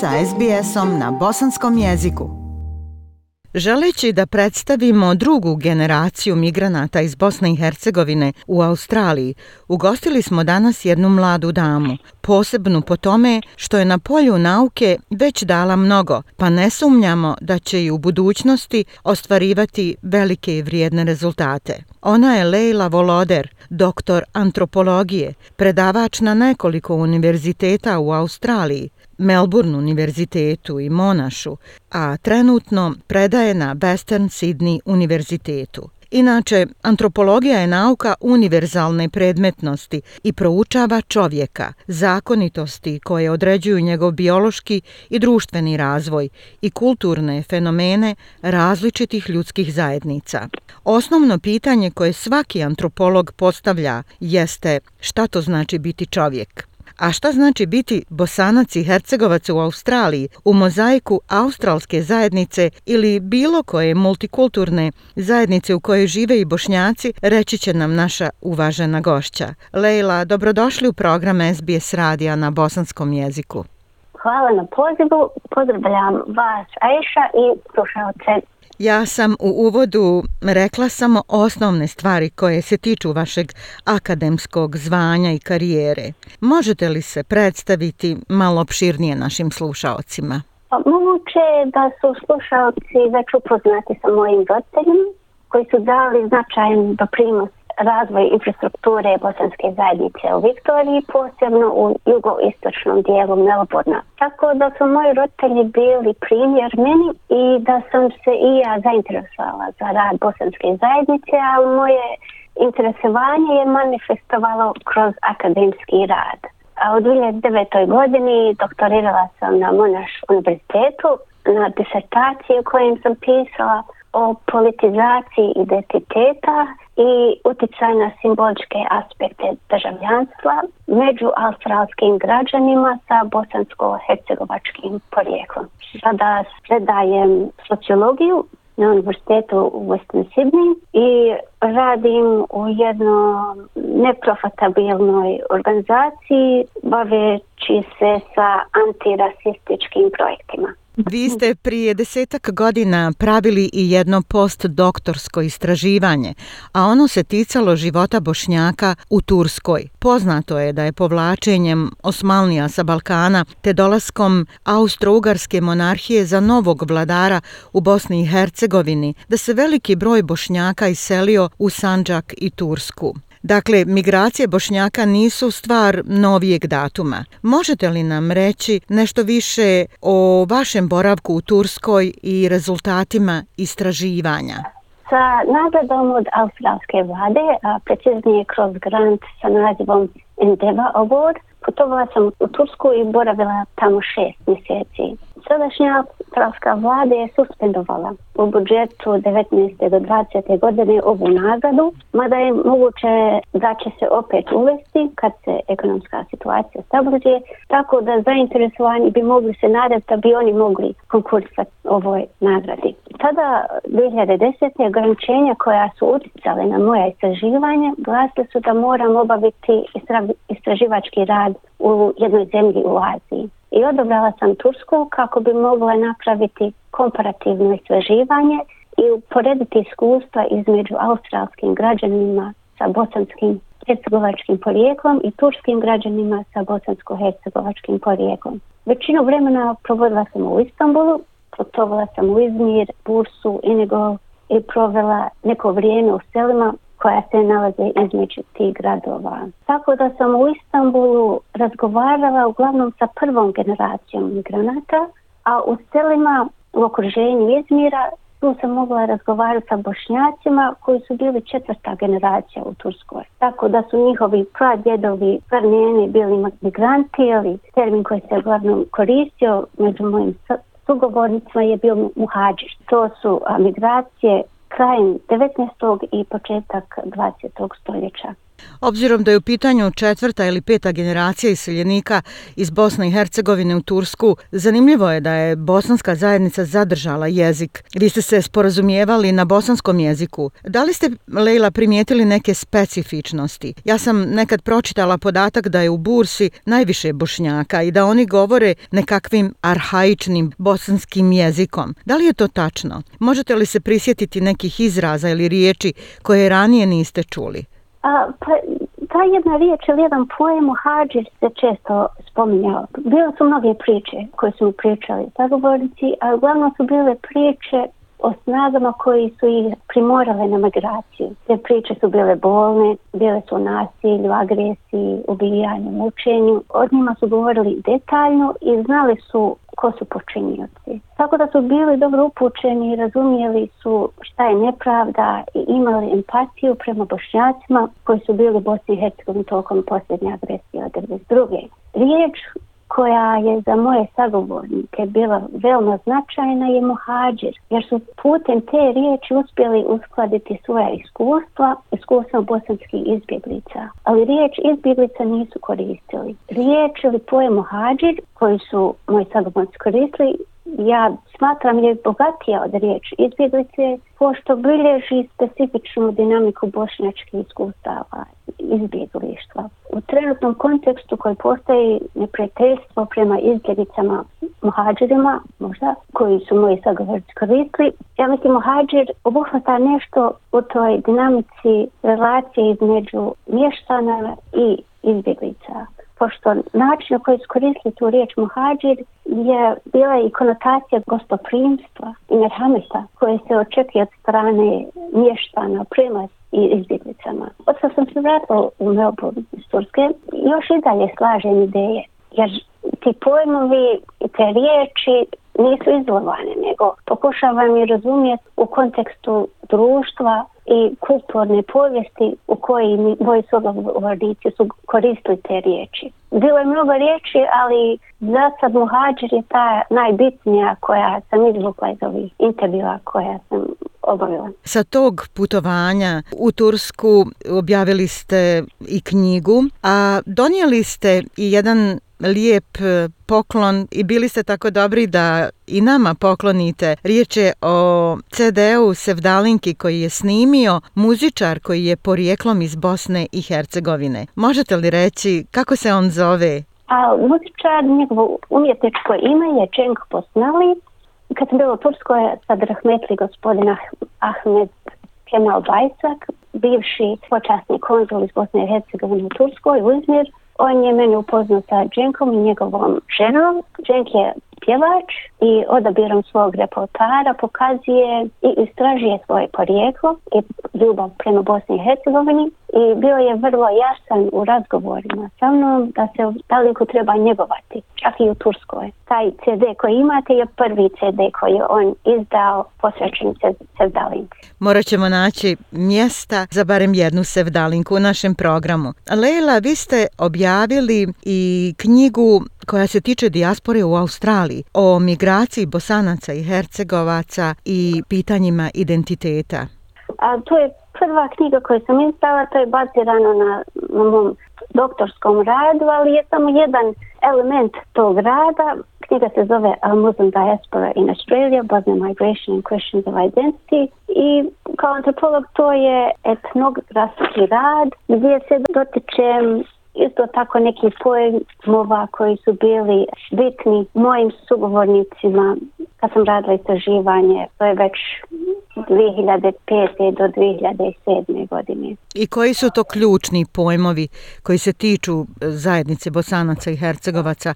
sa SBS-om na bosanskom jeziku. Želeći da predstavimo drugu generaciju migranata iz Bosne i Hercegovine u Australiji, ugostili smo danas jednu mladu damu, posebnu po tome što je na polju nauke već dala mnogo, pa ne sumnjamo da će i u budućnosti ostvarivati velike i vrijedne rezultate. Ona je Leila Voloder, doktor antropologije, predavač na nekoliko univerziteta u Australiji, Melbourne univerzitetu i Monašu, a trenutno predaje na Western Sydney univerzitetu. Inače, antropologija je nauka univerzalne predmetnosti i proučava čovjeka, zakonitosti koje određuju njegov biološki i društveni razvoj i kulturne fenomene različitih ljudskih zajednica. Osnovno pitanje koje svaki antropolog postavlja jeste šta to znači biti čovjek. A šta znači biti bosanac i hercegovac u Australiji, u mozaiku australske zajednice ili bilo koje multikulturne zajednice u kojoj žive i bošnjaci, reći će nam naša uvažena gošća. Leila, dobrodošli u program SBS radija na bosanskom jeziku. Hvala na pozivu, pozdravljam vas Aisha i slušalce ja sam u uvodu rekla samo osnovne stvari koje se tiču vašeg akademskog zvanja i karijere. Možete li se predstaviti malo opširnije našim slušaocima? Pa, moguće je da su slušalci već upoznati sa mojim roditeljima koji su dali značajan doprinos razvoj infrastrukture bosanske zajednice u Viktoriji, posebno u jugoistočnom dijelu Melbourna. Tako da su moji roditelji bili primjer meni i da sam se i ja zainteresovala za rad bosanske zajednice, ali moje interesovanje je manifestovalo kroz akademski rad. A u 2009. godini doktorirala sam na Monaš univerzitetu na disertaciji u kojem sam pisala o politizaciji identiteta i utjecaj na simboličke aspekte državljanstva među australskim građanima sa bosansko-hercegovačkim porijeklom. Sada predajem sociologiju na univerzitetu u Western Sydney i radim u jednoj neprofitabilnoj organizaciji baveći se sa antirasističkim projektima. Vi ste prije desetak godina pravili i jedno postdoktorsko istraživanje, a ono se ticalo života Bošnjaka u Turskoj. Poznato je da je povlačenjem Osmalnija sa Balkana te dolaskom Austro-Ugarske monarhije za novog vladara u Bosni i Hercegovini, da se veliki broj Bošnjaka iselio u Sanđak i Tursku. Dakle, migracije Bošnjaka nisu stvar novijeg datuma. Možete li nam reći nešto više o vašem boravku u Turskoj i rezultatima istraživanja? Sa nagradom od australske vlade, a preciznije kroz grant sa nazivom Endeva Award, Putovala sam u Tursku i boravila tamo šest mjeseci. Sadašnja pravska vlada je suspendovala u budžetu 19. do 20. godine ovu nagradu, mada je moguće da će se opet uvesti kad se ekonomska situacija stabilizuje, tako da zainteresovani bi mogli se nadati da bi oni mogli konkursati ovoj nagradi tada 2010. ograničenja koja su utjecale na moje istraživanje glasile su da moram obaviti istraživački rad u jednoj zemlji u Aziji. I odobrala sam Tursku kako bi mogla napraviti komparativno istraživanje i uporediti iskustva između australskim građanima sa bosanskim hercegovačkim porijeklom i turskim građanima sa bosansko-hercegovačkim porijeklom. Većinu vremena provodila sam u Istanbulu putovala sam u Izmir, Bursu, Inigol i provela neko vrijeme u selima koja se nalaze između tih gradova. Tako da sam u Istanbulu razgovarala uglavnom sa prvom generacijom migranata, a u selima u okruženju Izmira tu sam mogla razgovarati sa bošnjacima koji su bili četvrta generacija u Turskoj. Tako da su njihovi pradjedovi, prnjeni bili migranti ali termin koji se uglavnom koristio među mojim sugovornicima je bio muhađir. To su migracije krajem 19. i početak 20. stoljeća. Obzirom da je u pitanju četvrta ili peta generacija iseljenika iz Bosne i Hercegovine u Tursku, zanimljivo je da je bosanska zajednica zadržala jezik. Vi ste se sporazumijevali na bosanskom jeziku. Da li ste, Leila, primijetili neke specifičnosti? Ja sam nekad pročitala podatak da je u Bursi najviše bošnjaka i da oni govore nekakvim arhaičnim bosanskim jezikom. Da li je to tačno? Možete li se prisjetiti nekih izraza ili riječi koje ranije niste čuli? A, pa, ta jedna riječ ili jedan pojem u Hadži se često spominjao. Bilo su mnoge priče koje su pričali sagovornici, a uglavnom su bile priče o snagama koji su ih primorale na migraciju. Te priče su bile bolne, bile su u nasilju, agresiji, ubijanju, mučenju. Od njima su govorili detaljno i znali su ko su počinioci. Tako da su bili dobro upućeni i razumijeli su šta je nepravda i imali empatiju prema bošnjacima koji su bili u Bosni i Hercegovini tokom posljednje agresije od Druge, Riječ koja je za moje sagovornike bila veoma značajna je muhađir, jer su putem te riječi uspjeli uskladiti svoja iskustva iskustva bosanskih izbjeglica. Ali riječ izbjeglica nisu koristili. Riječ ili pojem muhađir koji su moji sagovornici koristili ja smatram je bogatija od riječi. Izbjeglice, pošto bilježi specifičnu dinamiku bošnjačkih iskustava izbjeglištva. U trenutnom kontekstu koji postoji neprijateljstvo prema izbjeglicama muhađirima, možda, koji su moji sagovorci koristili, ja mislim muhađir obuhvata nešto u toj dinamici relacije između mještana i izbjeglica pošto način na koji su tu riječ muhađir je bila i konotacija gostoprimstva i merhameta koje se očekuje od strane mještana, primas i izbjeglicama. Od kad sam se vratila u Melbourne iz Turske, još i dalje slažem ideje. Jer ti pojmovi, te riječi nisu izlovane, nego pokušavam i razumjeti u kontekstu društva i kulturne povijesti u kojoj moji sogovornici su koristili te riječi. Bilo je mnogo riječi, ali za sad je ta najbitnija koja sam izvukla iz ovih intervjua koja sam obavila. Sa tog putovanja u Tursku objavili ste i knjigu, a donijeli ste i jedan lijep e, poklon i bili ste tako dobri da i nama poklonite. Riječ je o CD-u Sevdalinki koji je snimio muzičar koji je porijeklom iz Bosne i Hercegovine. Možete li reći kako se on zove? A, muzičar, njegovo umjetničko ime je Čenk Posnali. Kad sam bila u Turskoj sad rahmetli gospodin ah- Ahmed Kemal Bajsak, bivši počasni konzul iz Bosne i Hercegovine u Turskoj, u Izmir, on je mene upoznao sa Dženkom i njegovom ženom. Dženk je pjevač i odabirom svog reportara pokazuje i istražuje svoje porijeklo i ljubav prema Bosni i Hercegovini i bio je vrlo jasan u razgovorima sa mnom da se daleko treba njegovati, čak i u Turskoj. Taj CD koji imate je prvi CD koji je on izdao posvećen Sevdalinku. Morat ćemo naći mjesta za barem jednu Sevdalinku u našem programu. Leila, vi ste objavili i knjigu koja se tiče dijaspore u Australiji, o migraciji bosanaca i hercegovaca i pitanjima identiteta? A, to je prva knjiga koju sam izdala, to je bazirano na, mom doktorskom radu, ali je samo jedan element tog rada. Knjiga se zove Muslim Diaspora in Australia, Bosnian Migration and Questions of Identity. I kao antropolog to je etnografski rad gdje se dotiče isto tako neki pojmova koji su bili bitni mojim sugovornicima kad sam radila istraživanje, to je već 2005. do 2007. godine. I koji su to ključni pojmovi koji se tiču e, zajednice Bosanaca i Hercegovaca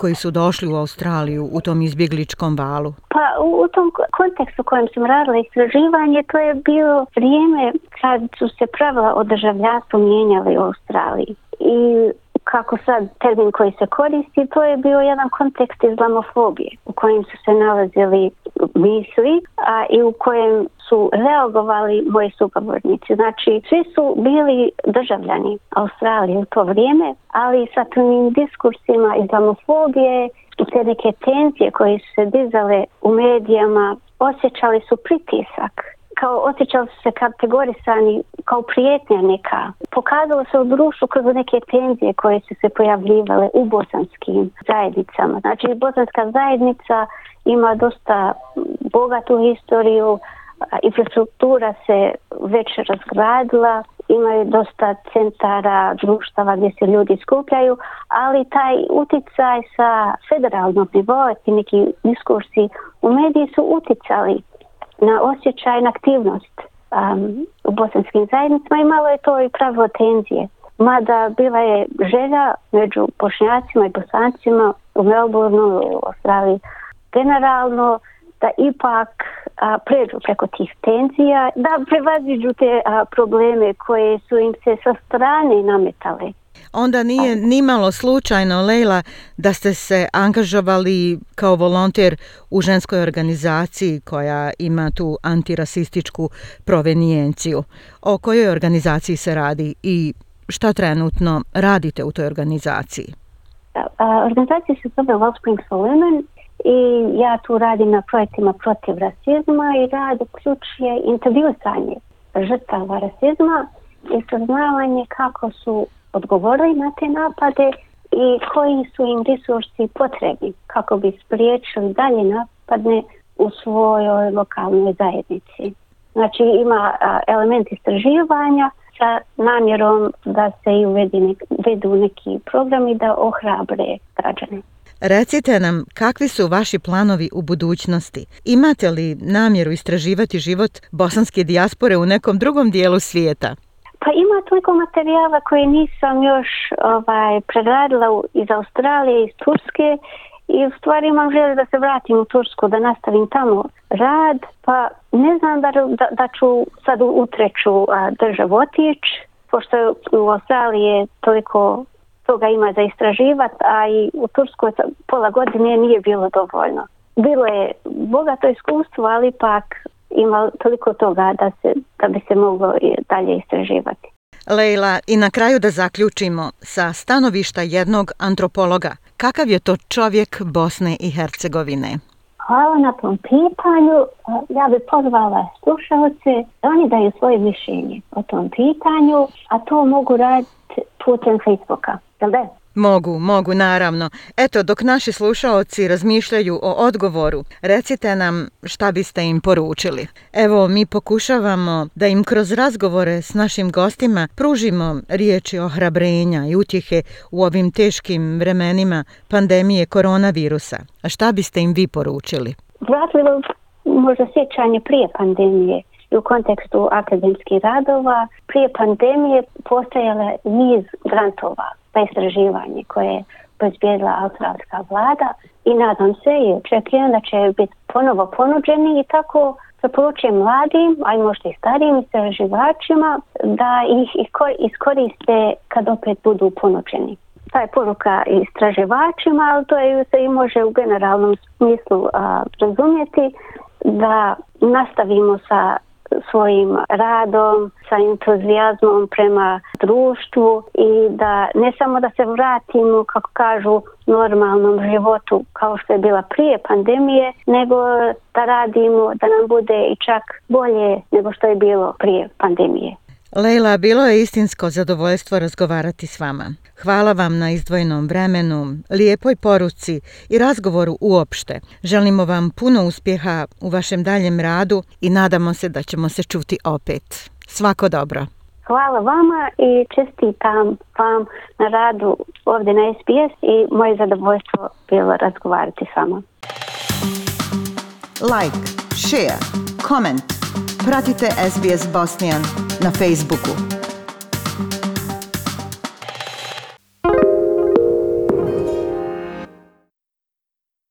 koji su došli u Australiju u tom izbjegličkom valu? Pa u, tom kontekstu u kojem sam radila istraživanje, to je bilo vrijeme kad su se pravila o državljanstvu mijenjali u Australiji i kako sad termin koji se koristi, to je bio jedan kontekst islamofobije u kojem su se nalazili misli a, i u kojem su reagovali moji sugovornici. Znači, svi su bili državljani Australije u to vrijeme, ali sa tim diskursima islamofobije i te neke tenzije koje su se dizale u medijama, osjećali su pritisak kao se su se kategorisani kao prijetnja neka. Pokazalo se u društvu kroz neke tenzije koje su se pojavljivale u bosanskim zajednicama. Znači bosanska zajednica ima dosta bogatu historiju, infrastruktura se već razgradila, imaju dosta centara, društava gdje se ljudi skupljaju, ali taj uticaj sa federalnog nivoa, i neki diskursi u mediji su uticali na osjećaj, na aktivnost um, u bosanskim zajednicama i malo je to i pravo tenzije. Mada bila je želja među bošnjacima i bosancima u Melbourneu i u Australiji generalno da ipak a, pređu preko tih tenzija, da prevaziđu te probleme koje su im se sa strane nametale onda nije nimalo slučajno, Leila, da ste se angažovali kao volonter u ženskoj organizaciji koja ima tu antirasističku provenijenciju. O kojoj organizaciji se radi i šta trenutno radite u toj organizaciji? Organizacija se zove Wellspring for Women i ja tu radim na projektima protiv rasizma i rad ključje intervjusanje žrtava rasizma i saznavanje kako su odgovorili na te napade i koji su im resursi potrebni kako bi spriječili dalje napadne u svojoj lokalnoj zajednici. Znači ima element istraživanja sa namjerom da se i uvedu neki programi da ohrabre građane. Recite nam kakvi su vaši planovi u budućnosti. Imate li namjeru istraživati život bosanske dijaspore u nekom drugom dijelu svijeta? Pa ima toliko materijala koje nisam još ovaj, iz Australije, iz Turske i u stvari imam želje da se vratim u Tursku, da nastavim tamo rad, pa ne znam da, da, da ću sad u treću državu otići, pošto u Australiji toliko toga ima za istraživat, a i u Turskoj pola godine nije bilo dovoljno. Bilo je bogato iskustvo, ali pak ima toliko toga da, se, da bi se moglo dalje istraživati. Leila i na kraju da zaključimo sa stanovišta jednog antropologa. Kakav je to čovjek Bosne i Hercegovine? Hvala na tom pitanju. Ja bih pozvala slušalce da oni daju svoje mišljenje o tom pitanju, a to mogu raditi putem Facebooka. Jel da? Mogu, mogu, naravno. Eto, dok naši slušaoci razmišljaju o odgovoru, recite nam šta biste im poručili. Evo, mi pokušavamo da im kroz razgovore s našim gostima pružimo riječi ohrabrenja i utjehe u ovim teškim vremenima pandemije koronavirusa. A šta biste im vi poručili? Vratljivo možda sjećanje prije pandemije i u kontekstu akademskih radova. Prije pandemije postojala niz grantova pa istraživanje koje je pozbjedila australska vlada i nadam se i očekujem da će biti ponovo ponuđeni i tako preporučujem mladim, a i možda i starijim istraživačima da ih iskoriste kad opet budu ponuđeni. Ta je poruka istraživačima, ali to je se i može u generalnom smislu razumjeti da nastavimo sa svojim radom, sa entuzijazmom prema društvu i da ne samo da se vratimo, kako kažu, normalnom životu kao što je bila prije pandemije, nego da radimo da nam bude i čak bolje nego što je bilo prije pandemije. Leila bilo je istinsko zadovoljstvo razgovarati s vama. Hvala vam na izdvojenom vremenu, lijepoj poruci i razgovoru uopšte. Želimo vam puno uspjeha u vašem daljem radu i nadamo se da ćemo se čuti opet. Svako dobro. Hvala vama i čestitam vam na radu ovdje na SPS i moje zadovoljstvo bilo razgovarati s vama. Like, share, comment. Pratite SBS Bosnjan. na Facebook.